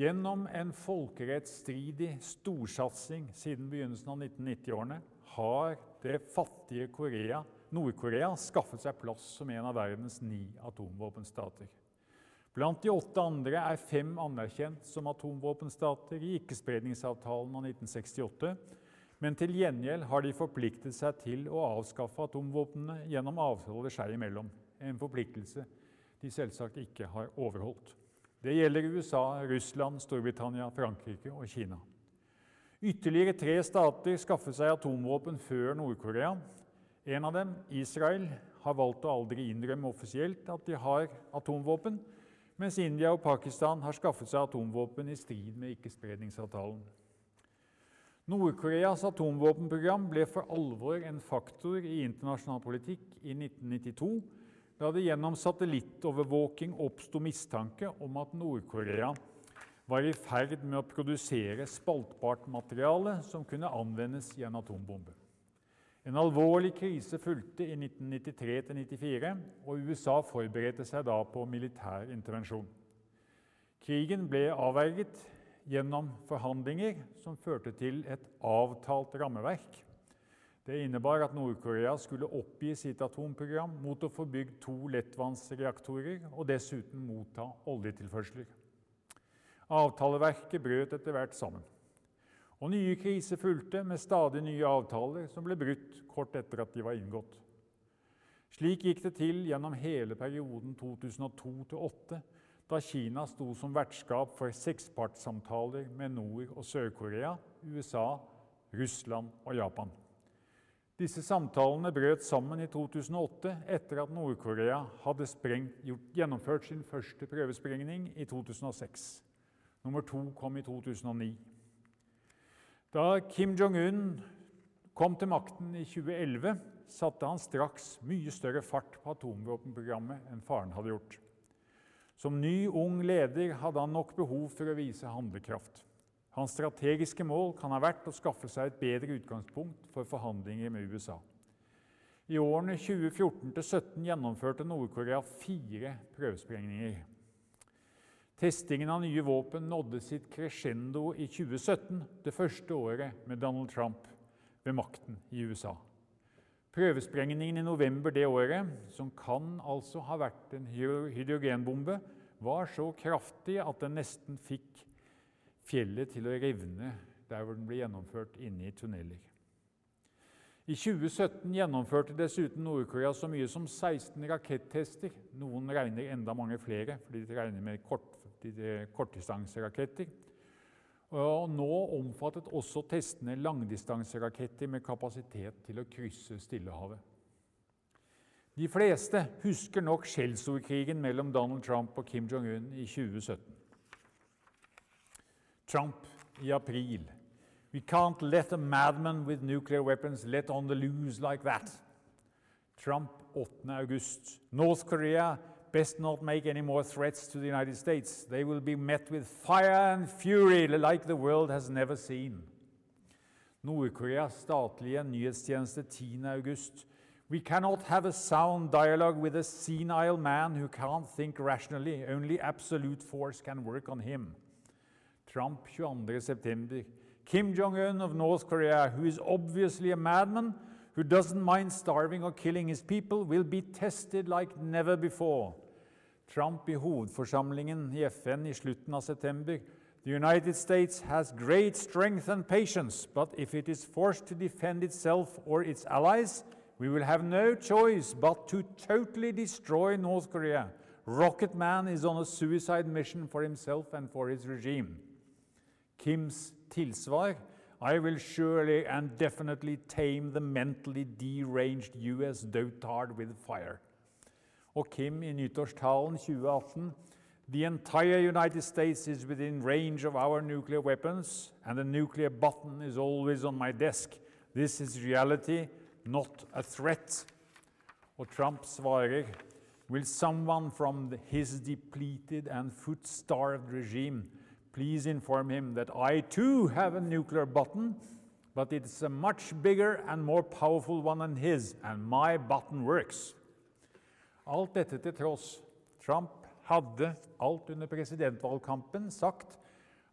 Gjennom en folkerettsstridig storsatsing siden begynnelsen av 1990-årene har det fattige Korea, Nord-Korea skaffet seg plass som en av verdens ni atomvåpenstater. Blant de åtte andre er fem anerkjent som atomvåpenstater i Ikkespredningsavtalen av 1968, men til gjengjeld har de forpliktet seg til å avskaffe atomvåpnene gjennom avtaler seg imellom, en forpliktelse de selvsagt ikke har overholdt. Det gjelder USA, Russland, Storbritannia, Frankrike og Kina. Ytterligere tre stater skaffet seg atomvåpen før Nord-Korea. En av dem, Israel, har valgt å aldri innrømme offisielt at de har atomvåpen, mens India og Pakistan har skaffet seg atomvåpen i strid med ikkespredningsavtalen. Nord-Koreas atomvåpenprogram ble for alvor en faktor i internasjonal politikk i 1992 da det gjennom satellittovervåking oppsto mistanke om at Nord-Korea var i ferd med å produsere spaltbart materiale som kunne anvendes i en atombombe. En alvorlig krise fulgte i 1993-94, og USA forberedte seg da på militær intervensjon. Krigen ble avverget gjennom forhandlinger som førte til et avtalt rammeverk det innebar at Nord-Korea skulle oppgi sitt atomprogram mot å få bygd to lettvannsreaktorer og dessuten motta oljetilførsler. Avtaleverket brøt etter hvert sammen. Og nye kriser fulgte med stadig nye avtaler som ble brutt kort etter at de var inngått. Slik gikk det til gjennom hele perioden 2002-2008, da Kina sto som vertskap for sekspartssamtaler med Nord- og Sør-Korea, USA, Russland og Japan. Disse samtalene brøt sammen i 2008 etter at Nord-Korea hadde sprengt, gjennomført sin første prøvesprengning i 2006. Nummer to kom i 2009. Da Kim Jong-un kom til makten i 2011, satte han straks mye større fart på atomvåpenprogrammet enn faren hadde gjort. Som ny, ung leder hadde han nok behov for å vise handlekraft. Hans strategiske mål kan ha vært å skaffe seg et bedre utgangspunkt for forhandlinger med USA. I årene 2014-2017 gjennomførte Nord-Korea fire prøvesprengninger. Testingen av nye våpen nådde sitt crescendo i 2017, det første året med Donald Trump ved makten i USA. Prøvesprengningen i november det året, som kan altså ha vært en hydrogenbombe, var så kraftig at den nesten fikk fjellet til å revne der hvor den ble gjennomført inne i tunneler. I 2017 gjennomførte dessuten Nord-Korea så mye som 16 rakettester. Noen regner enda mange flere, fordi de regner med kort, kortdistanseraketter. Og nå omfattet også testene langdistanseraketter med kapasitet til å krysse Stillehavet. De fleste husker nok skjellsordkrigen mellom Donald Trump og Kim Jong-un i 2017. Trump i april. We can't let a madman with nuclear weapons let on the loose like that. Trump 8. august. North Korea best not make any more threats to the United States. They will be met with fire and fury like the world has never seen. Nord-Koreas statlige nyhetstjeneste 10. august. We cannot have a sound dialogue with a senile man who can't think rationally. Only absolute force can work on him. Trump 22. september. Kim Jong-un of North Korea, who is obviously a madman who doesn't mind starving or killing his people, will be tested like never before. Trump i hovedforsamlingen i FN i slutten av september. The United States has great strength and patience, but if it is forced to defend itself or its allies, we will have no choice but to totally destroy North Korea. Rocket Man is on a suicide mission for himself and for his regime. Kims tilsvar I will surely and definitely tame the mentally deranged US dotard with fire. Og Kim i nyttårstalen 2018 The entire United States is within range of our nuclear weapons, and the nuclear button is always on my desk. This is reality, not a threat. Og Trump svarer Will someone from his depleted and foot-starved regime please inform him that I too have a nuclear button, but it's a much bigger and more powerful one than his, and my button works. Alt dette til tross. Trump hadde alt under presidentvalgkampen sagt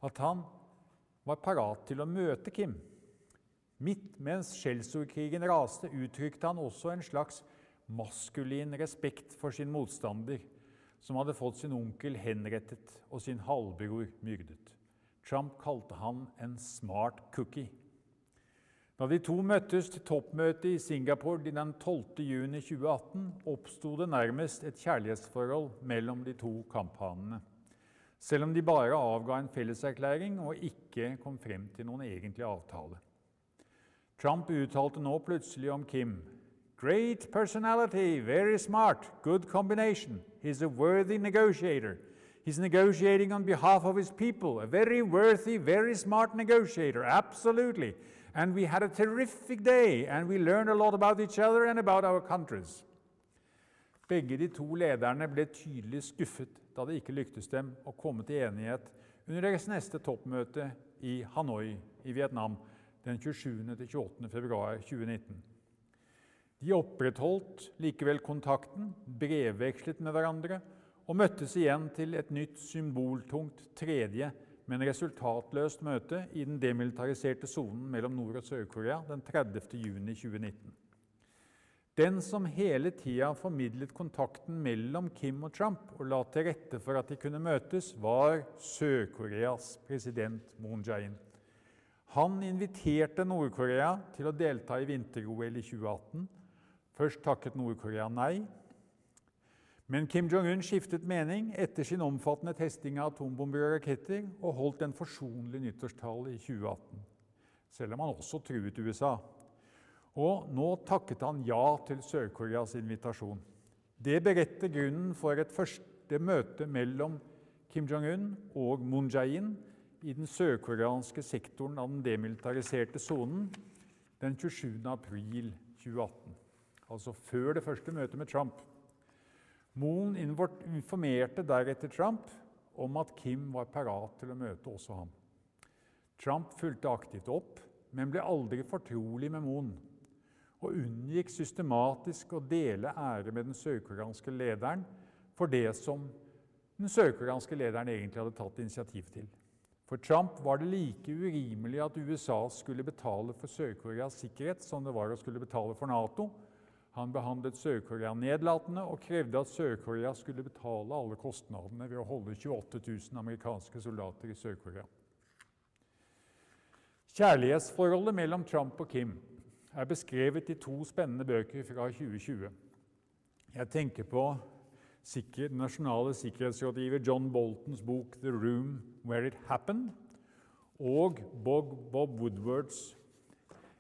at han var parat til å møte Kim. Midt mens skjellsordkrigen raste, uttrykte han også en slags maskulin respekt for sin motstander, som hadde fått sin onkel henrettet og sin halvbror myrdet. Trump kalte han en smart cookie. Da de to møttes til toppmøte i Singapore den 12. juni 2018, oppsto det nærmest et kjærlighetsforhold mellom de to kamphanene, selv om de bare avga en felleserklæring og ikke kom frem til noen egentlig avtale. Trump uttalte nå plutselig om Kim Great personality, very smart, good combination. He's a worthy negotiator. He's negotiating on behalf of his people. A very worthy, very smart negotiator, absolutely. And we had a terrific day, and we learned a lot about each other and about our countries. Begge de to lederne ble tydelig skuffet da det ikke lyktes dem å komme til enighet under deres neste toppmøte i Hanoi i Vietnam den 27.-28. februar 2019. De opprettholdt likevel kontakten, brevvekslet med hverandre og møttes igjen til et nytt symboltungt tredje, men resultatløst møte i den demilitariserte sonen mellom Nord- og Sør-Korea den 30. juni 2019. Den som hele tida formidlet kontakten mellom Kim og Trump og la til rette for at de kunne møtes, var Sør-Koreas president Moon Jae-in. Han inviterte Nord-Korea til å delta i vinter-OL i 2018. Først takket Nord-Korea nei. Men Kim Jong-un skiftet mening etter sin omfattende testing av atombomber og raketter og holdt en forsonlig nyttårstale i 2018, selv om han også truet USA. Og nå takket han ja til Sør-Koreas invitasjon. Det beretter grunnen for et første møte mellom Kim Jong-un og Moon Jae-in i den sørkoreanske sektoren av den demilitariserte sonen den 27. april 2018, altså før det første møtet med Trump. Moon informerte deretter Trump om at Kim var parat til å møte også ham. Trump fulgte aktivt opp, men ble aldri fortrolig med Moon og unngikk systematisk å dele ære med den sørkoreanske lederen for det som den sørkoreanske lederen egentlig hadde tatt initiativ til. For Trump var det like urimelig at USA skulle betale for Sør-Koreas sikkerhet som det var å skulle betale for Nato. Han behandlet Sør-Korea nedlatende og krevde at Sør-Korea skulle betale alle kostnadene ved å holde 28 000 amerikanske soldater i Sør-Korea. Kjærlighetsforholdet mellom Trump og Kim er beskrevet i to spennende bøker fra 2020. Jeg tenker på sikker, nasjonale sikkerhetsrådgiver John Boltons bok 'The Room Where It Happened' og Bob, Woodwards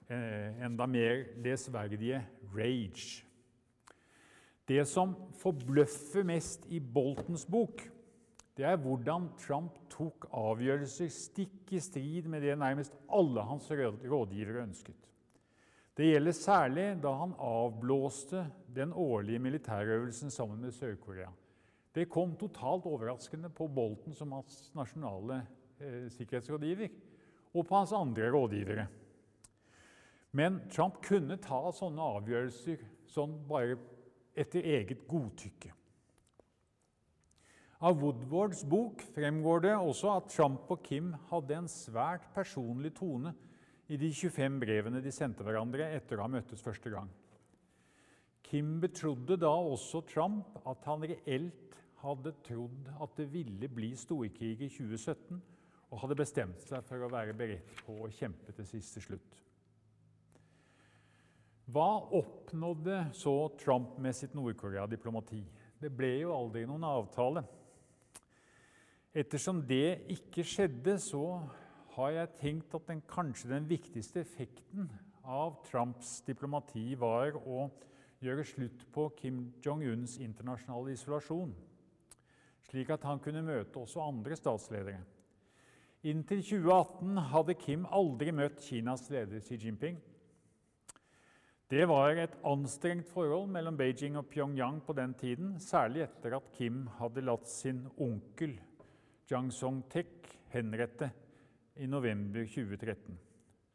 eh, enda mer lesverdige 'Rage'. Det som forbløffer mest i Boltons bok, det er hvordan Trump tok avgjørelser stikk i strid med det nærmest alle hans rådgivere ønsket. Det gjelder særlig da han avblåste den årlige militærøvelsen sammen med Sør-Korea. Det kom totalt overraskende på Bolton som hans nasjonale eh, sikkerhetsrådgiver, og på hans andre rådgivere. Men Trump kunne ta sånne avgjørelser sånn bare etter eget godtykke. Av Woodwards bok fremgår det også at Trump og Kim hadde en svært personlig tone i de 25 brevene de sendte hverandre etter å ha møttes første gang. Kim betrodde da også Trump at han reelt hadde trodd at det ville bli storkrig i 2017, og hadde bestemt seg for å være beredt på å kjempe til siste slutt. Hva oppnådde så Trump med sitt Nord-Korea-diplomati? Det ble jo aldri noen avtale. Ettersom det ikke skjedde, så har jeg tenkt at den, kanskje den viktigste effekten av Trumps diplomati var å gjøre slutt på Kim Jong-uns internasjonale isolasjon, slik at han kunne møte også andre statsledere. Inntil 2018 hadde Kim aldri møtt Kinas leder Xi Jinping. Det var et anstrengt forhold mellom Beijing og Pyongyang på den tiden, særlig etter at Kim hadde latt sin onkel Jiang Song-tek henrette i november 2013.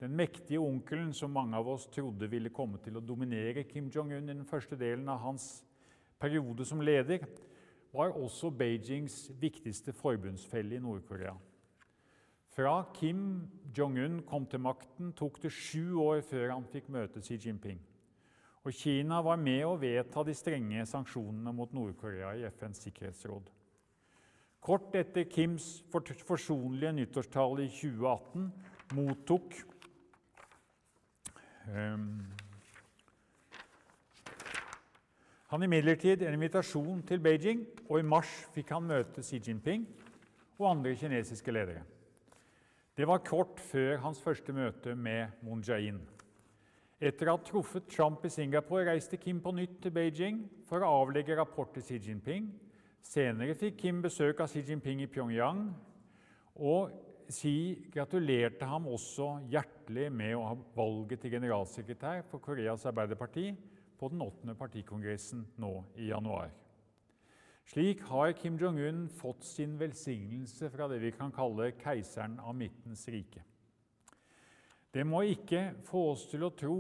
Den mektige onkelen som mange av oss trodde ville komme til å dominere Kim Jong-un i den første delen av hans periode som leder, var også Beijings viktigste forbundsfelle i Nord-Korea. Fra Kim Jong-un kom til makten, tok det sju år før han fikk møte Xi Jinping. Og Kina var med å vedta de strenge sanksjonene mot Nord-Korea i FNs sikkerhetsråd. Kort etter Kims forsonlige nyttårstale i 2018 mottok um, han imidlertid en invitasjon til Beijing, og i mars fikk han møte Xi Jinping og andre kinesiske ledere. Det var kort før hans første møte med Moon Jae-in. Etter å ha truffet Trump i Singapore reiste Kim på nytt til Beijing for å avlegge rapport til Xi Jinping. Senere fikk Kim besøk av Xi Jinping i Pyongyang. Og Xi gratulerte ham også hjertelig med å ha valget til generalsekretær for Koreas Arbeiderparti på den 8. partikongressen nå i januar. Slik har Kim Jong-un fått sin velsignelse fra det vi kan kalle keiseren av Midtens rike. Det må ikke få oss til å tro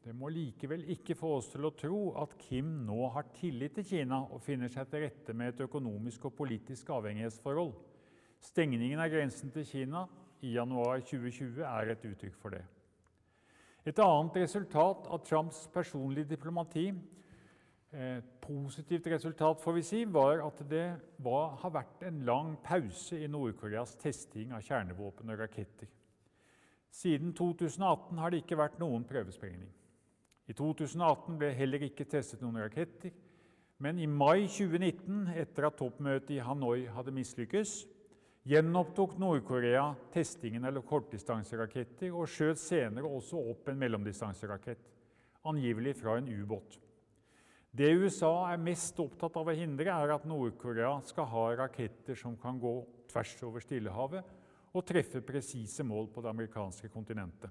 det må likevel ikke få oss til å tro at Kim nå har tillit til Kina og finner seg til rette med et økonomisk og politisk avhengighetsforhold. Stengningen av grensen til Kina i januar 2020 er et uttrykk for det. Et annet resultat av Trumps personlige diplomati, et positivt resultat får vi si, var at det var, har vært en lang pause i Nord-Koreas testing av kjernevåpen og raketter. Siden 2018 har det ikke vært noen prøvesprengning. I 2018 ble heller ikke testet noen raketter, men i mai 2019, etter at toppmøtet i Hanoi hadde mislykkes, gjenopptok Nord-Korea testingen av kortdistanseraketter og skjøt senere også opp en mellomdistanserakett, angivelig fra en ubåt. Det USA er mest opptatt av å hindre, er at Nord-Korea skal ha raketter som kan gå tvers over Stillehavet og treffe presise mål på det amerikanske kontinentet.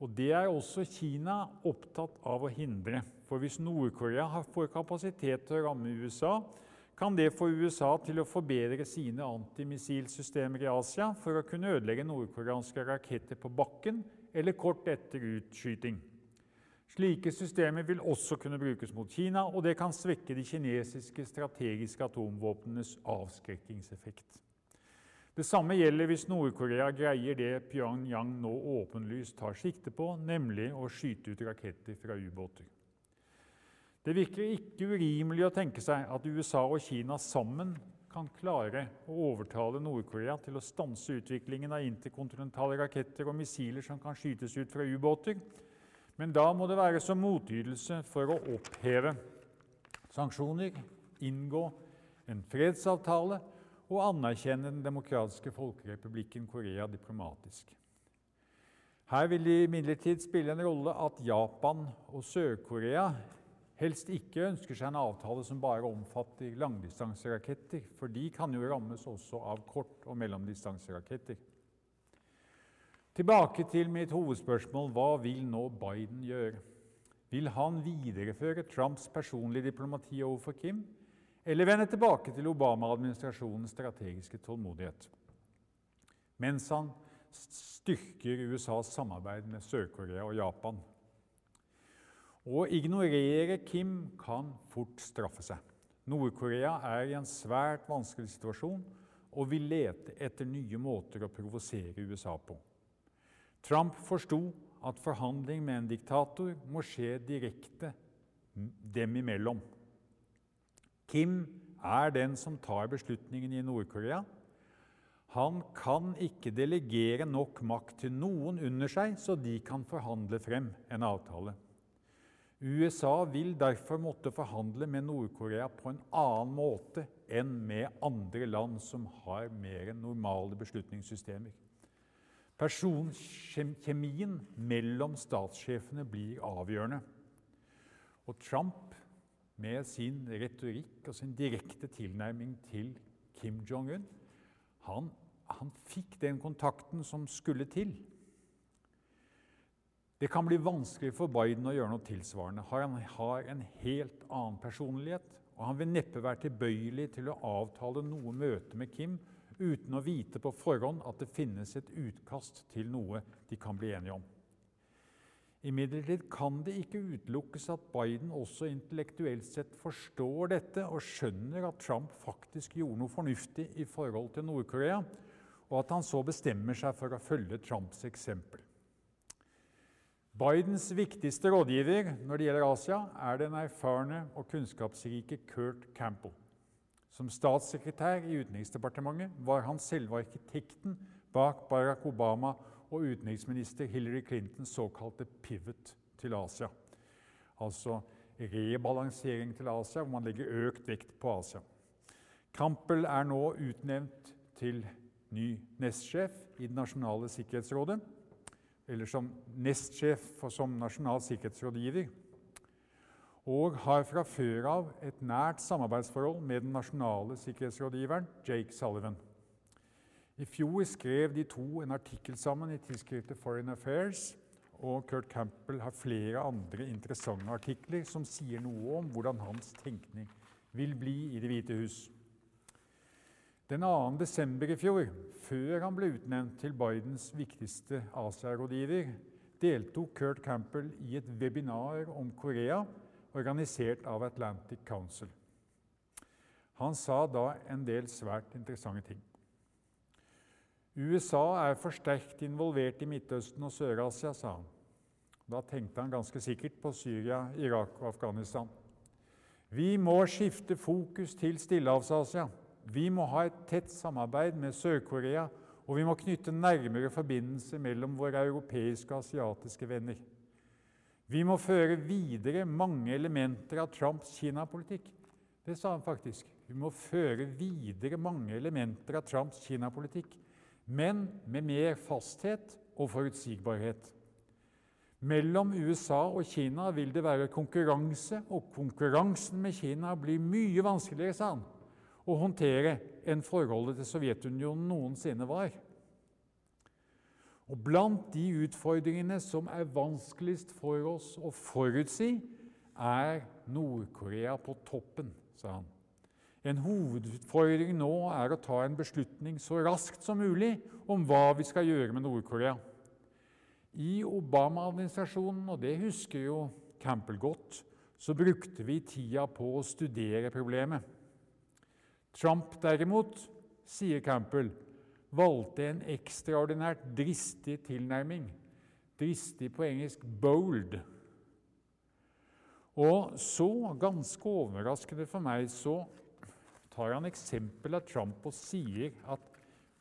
Og Det er også Kina opptatt av å hindre. For hvis Nord-Korea får kapasitet til å ramme USA, kan det få USA til å forbedre sine antimissilsystemer i Asia for å kunne ødelegge nordkoreanske raketter på bakken eller kort etter utskyting. Slike systemer vil også kunne brukes mot Kina, og det kan svekke de kinesiske strategiske atomvåpnenes avskrekkingseffekt. Det samme gjelder hvis Nord-Korea greier det Pyongyang nå åpenlyst tar sikte på, nemlig å skyte ut raketter fra ubåter. Det virker ikke urimelig å tenke seg at USA og Kina sammen kan klare å overtale Nord-Korea til å stanse utviklingen av interkontinentale raketter og missiler som kan skytes ut fra ubåter, men da må det være som motytelse for å oppheve sanksjoner, inngå en fredsavtale og anerkjenne den demokratiske folkerepublikken Korea diplomatisk. Her vil det imidlertid spille en rolle at Japan og Sør-Korea helst ikke ønsker seg en avtale som bare omfatter langdistanseraketter, for de kan jo rammes også av kort- og mellomdistanseraketter. Tilbake til mitt hovedspørsmål hva vil nå Biden gjøre? Vil han videreføre Trumps personlige diplomati overfor Kim? eller vende tilbake til Obama-administrasjonens strategiske tålmodighet, mens han styrker USAs samarbeid med Sør-Korea og Japan. Å ignorere Kim kan fort straffe seg. Nord-Korea er i en svært vanskelig situasjon og vil lete etter nye måter å provosere USA på. Trump forsto at forhandling med en diktator må skje direkte dem imellom. Kim er den som tar beslutningen i Nord-Korea. Han kan ikke delegere nok makt til noen under seg, så de kan forhandle frem en avtale. USA vil derfor måtte forhandle med Nord-Korea på en annen måte enn med andre land som har mer normale beslutningssystemer. Personkjemien mellom statssjefene blir avgjørende. Og Trump med sin retorikk og sin direkte tilnærming til Kim Jong-un. Han, han, fikk den kontakten som skulle til. Det kan bli vanskelig for Biden å gjøre noe tilsvarende. Han har en helt annen personlighet, og han vil neppe være tilbøyelig til å avtale noe møte med Kim uten å vite på forhånd at det finnes et utkast til noe de kan bli enige om. Imidlertid kan det ikke utelukkes at Biden også intellektuelt sett forstår dette og skjønner at Trump faktisk gjorde noe fornuftig i forhold til Nord-Korea, og at han så bestemmer seg for å følge Trumps eksempel. Bidens viktigste rådgiver når det gjelder Asia, er den erfarne og kunnskapsrike Kurt Campbell. Som statssekretær i Utenriksdepartementet var han selve arkitekten bak Barack Obama og utenriksminister Hillary Clintons såkalte pivot til Asia. Altså rebalansering til Asia, hvor man legger økt vekt på Asia. Campbell er nå utnevnt til ny nestsjef i Det nasjonale sikkerhetsrådet, eller som nestsjef som nasjonal sikkerhetsrådgiver, og har fra før av et nært samarbeidsforhold med den nasjonale sikkerhetsrådgiveren Jake Sullivan. I fjor skrev de to en artikkel sammen i tidsskriftet Foreign Affairs, og Kurt Campbell har flere andre interessante artikler som sier noe om hvordan hans tenkning vil bli i Det hvite hus. Den 2. desember i fjor, før han ble utnevnt til Bidens viktigste Asia-rådgiver, deltok Kurt Campbell i et webinar om Korea organisert av Atlantic Council. Han sa da en del svært interessante ting. USA er for sterkt involvert i Midtøsten og Sør-Asia, sa han. Da tenkte han ganske sikkert på Syria, Irak og Afghanistan. Vi må skifte fokus til Stillehavs-Asia. Vi må ha et tett samarbeid med Sør-Korea, og vi må knytte nærmere forbindelser mellom våre europeiske og asiatiske venner. Vi må føre videre mange elementer av Trumps Kina-politikk. Det sa han faktisk. Vi må føre videre mange elementer av Trumps Kina-politikk men med mer fasthet og forutsigbarhet. Mellom USA og Kina vil det være konkurranse, og konkurransen med Kina blir mye vanskeligere, sa han, å håndtere enn forholdet til Sovjetunionen noensinne var. Og Blant de utfordringene som er vanskeligst for oss å forutsi, er Nord-Korea på toppen, sa han. En hovedutfordring nå er å ta en beslutning så raskt som mulig om hva vi skal gjøre med Nord-Korea. I Obama-administrasjonen, og det husker jo Campbell godt, så brukte vi tida på å studere problemet. Trump derimot, sier Campbell, valgte en ekstraordinært dristig tilnærming. Dristig på engelsk 'bold'. Og så, ganske overraskende for meg, så tar han eksempel av Trump og sier at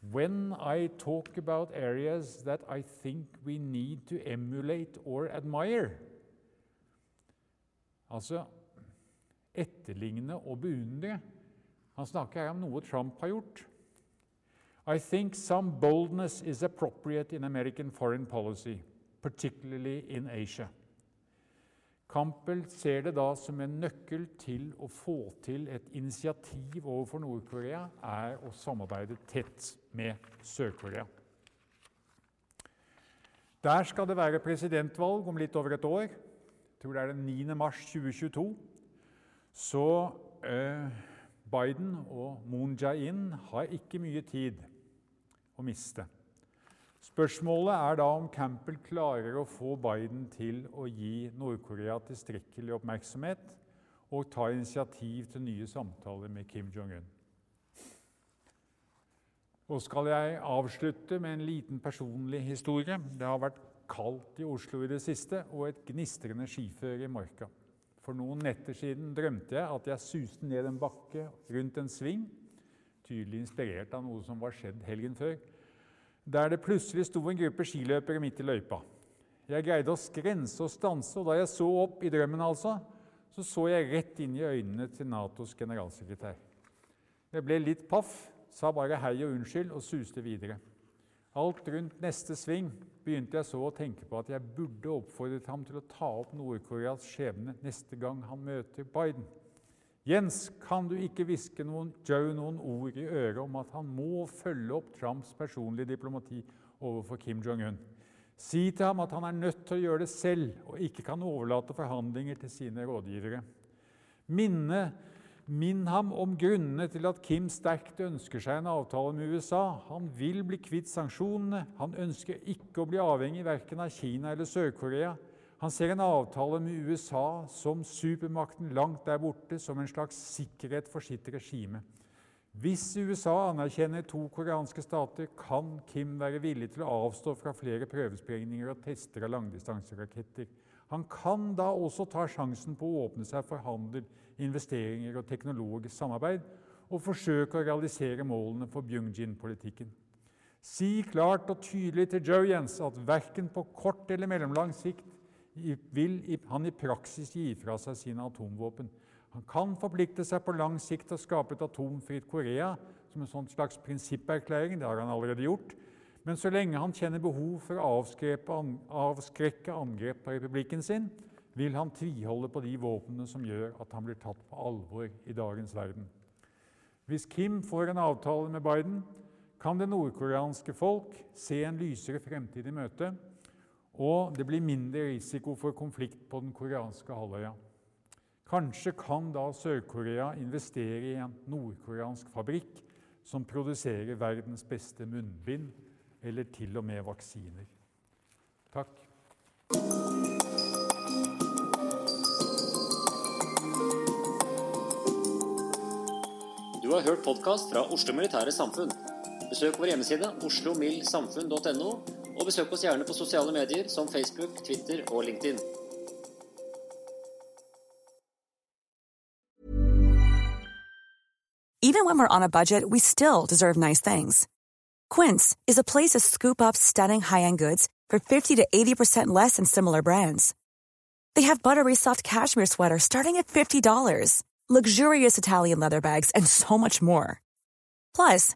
When I talk about areas that I think we need to emulate or admire Altså etterligne og beundre. Han snakker her om noe Trump har gjort. I think some boldness is appropriate in American foreign policy, particularly in Asia. Campbell ser det da som en nøkkel til å få til et initiativ overfor Nord-Korea, er å samarbeide tett med Sør-Korea. Der skal det være presidentvalg om litt over et år. Jeg tror det er den 9. mars 2022. Så eh, Biden og Moon Jae-in har ikke mye tid å miste. Spørsmålet er da om Campbell klarer å få Biden til å gi Nord-Korea tilstrekkelig oppmerksomhet og ta initiativ til nye samtaler med Kim Jong-un. Og skal jeg avslutte med en liten personlig historie. Det har vært kaldt i Oslo i det siste og et gnistrende skiføre i marka. For noen netter siden drømte jeg at jeg suste ned en bakke rundt en sving, tydelig inspirert av noe som var skjedd helgen før der det plutselig sto en gruppe skiløpere midt i løypa. Jeg greide å skrense og stanse, og da jeg så opp i drømmen, altså, så så jeg rett inn i øynene til Natos generalsekretær. Jeg ble litt paff, sa bare hei og unnskyld og suste videre. Alt rundt neste sving begynte jeg så å tenke på at jeg burde oppfordret ham til å ta opp Nord-Koreas skjebne neste gang han møter Biden. Jens, kan du ikke hviske noen, Joe noen ord i øret om at han må følge opp Trumps personlige diplomati overfor Kim Jong-un? Si til ham at han er nødt til å gjøre det selv og ikke kan overlate forhandlinger til sine rådgivere. Minne, Minn ham om grunnene til at Kim sterkt ønsker seg en avtale med USA. Han vil bli kvitt sanksjonene. Han ønsker ikke å bli avhengig verken av Kina eller Sør-Korea. Han ser en avtale med USA som supermakten langt der borte, som en slags sikkerhet for sitt regime. Hvis USA anerkjenner to koreanske stater, kan Kim være villig til å avstå fra flere prøvesprengninger og tester av langdistanseraketter. Han kan da også ta sjansen på å åpne seg for handel, investeringer og teknologisk samarbeid, og forsøke å realisere målene for Byungjin-politikken. Si klart og tydelig til Joe Jens at verken på kort eller mellomlang sikt vil han i praksis gi fra seg sine atomvåpen. Han kan forplikte seg på lang sikt til å skape et atomfritt Korea som en sånn slags prinsipperklæring. Det har han allerede gjort. Men så lenge han kjenner behov for å avskrekke angrep på republikken sin, vil han tviholde på de våpnene som gjør at han blir tatt på alvor i dagens verden. Hvis Kim får en avtale med Biden, kan det nordkoreanske folk se en lysere fremtid i møte, og det blir mindre risiko for konflikt på den koreanske halvøya. Kanskje kan da Sør-Korea investere i en nordkoreansk fabrikk som produserer verdens beste munnbind, eller til og med vaksiner. Takk. Du har hørt podkast fra Oslo Militære Samfunn. Besøk vår hjemmeside oslomildsamfunn.no, og besøk oss gjerne på sosiale medier som Facebook, Twitter og LinkedIn. Even when we're on a budget, we still deserve nice things. Quince is a place to scoop up stunning high-end goods for 50 to 80% less than similar brands. They have buttery soft cashmere sweaters starting at $50, luxurious Italian leather bags, and so much more. Plus,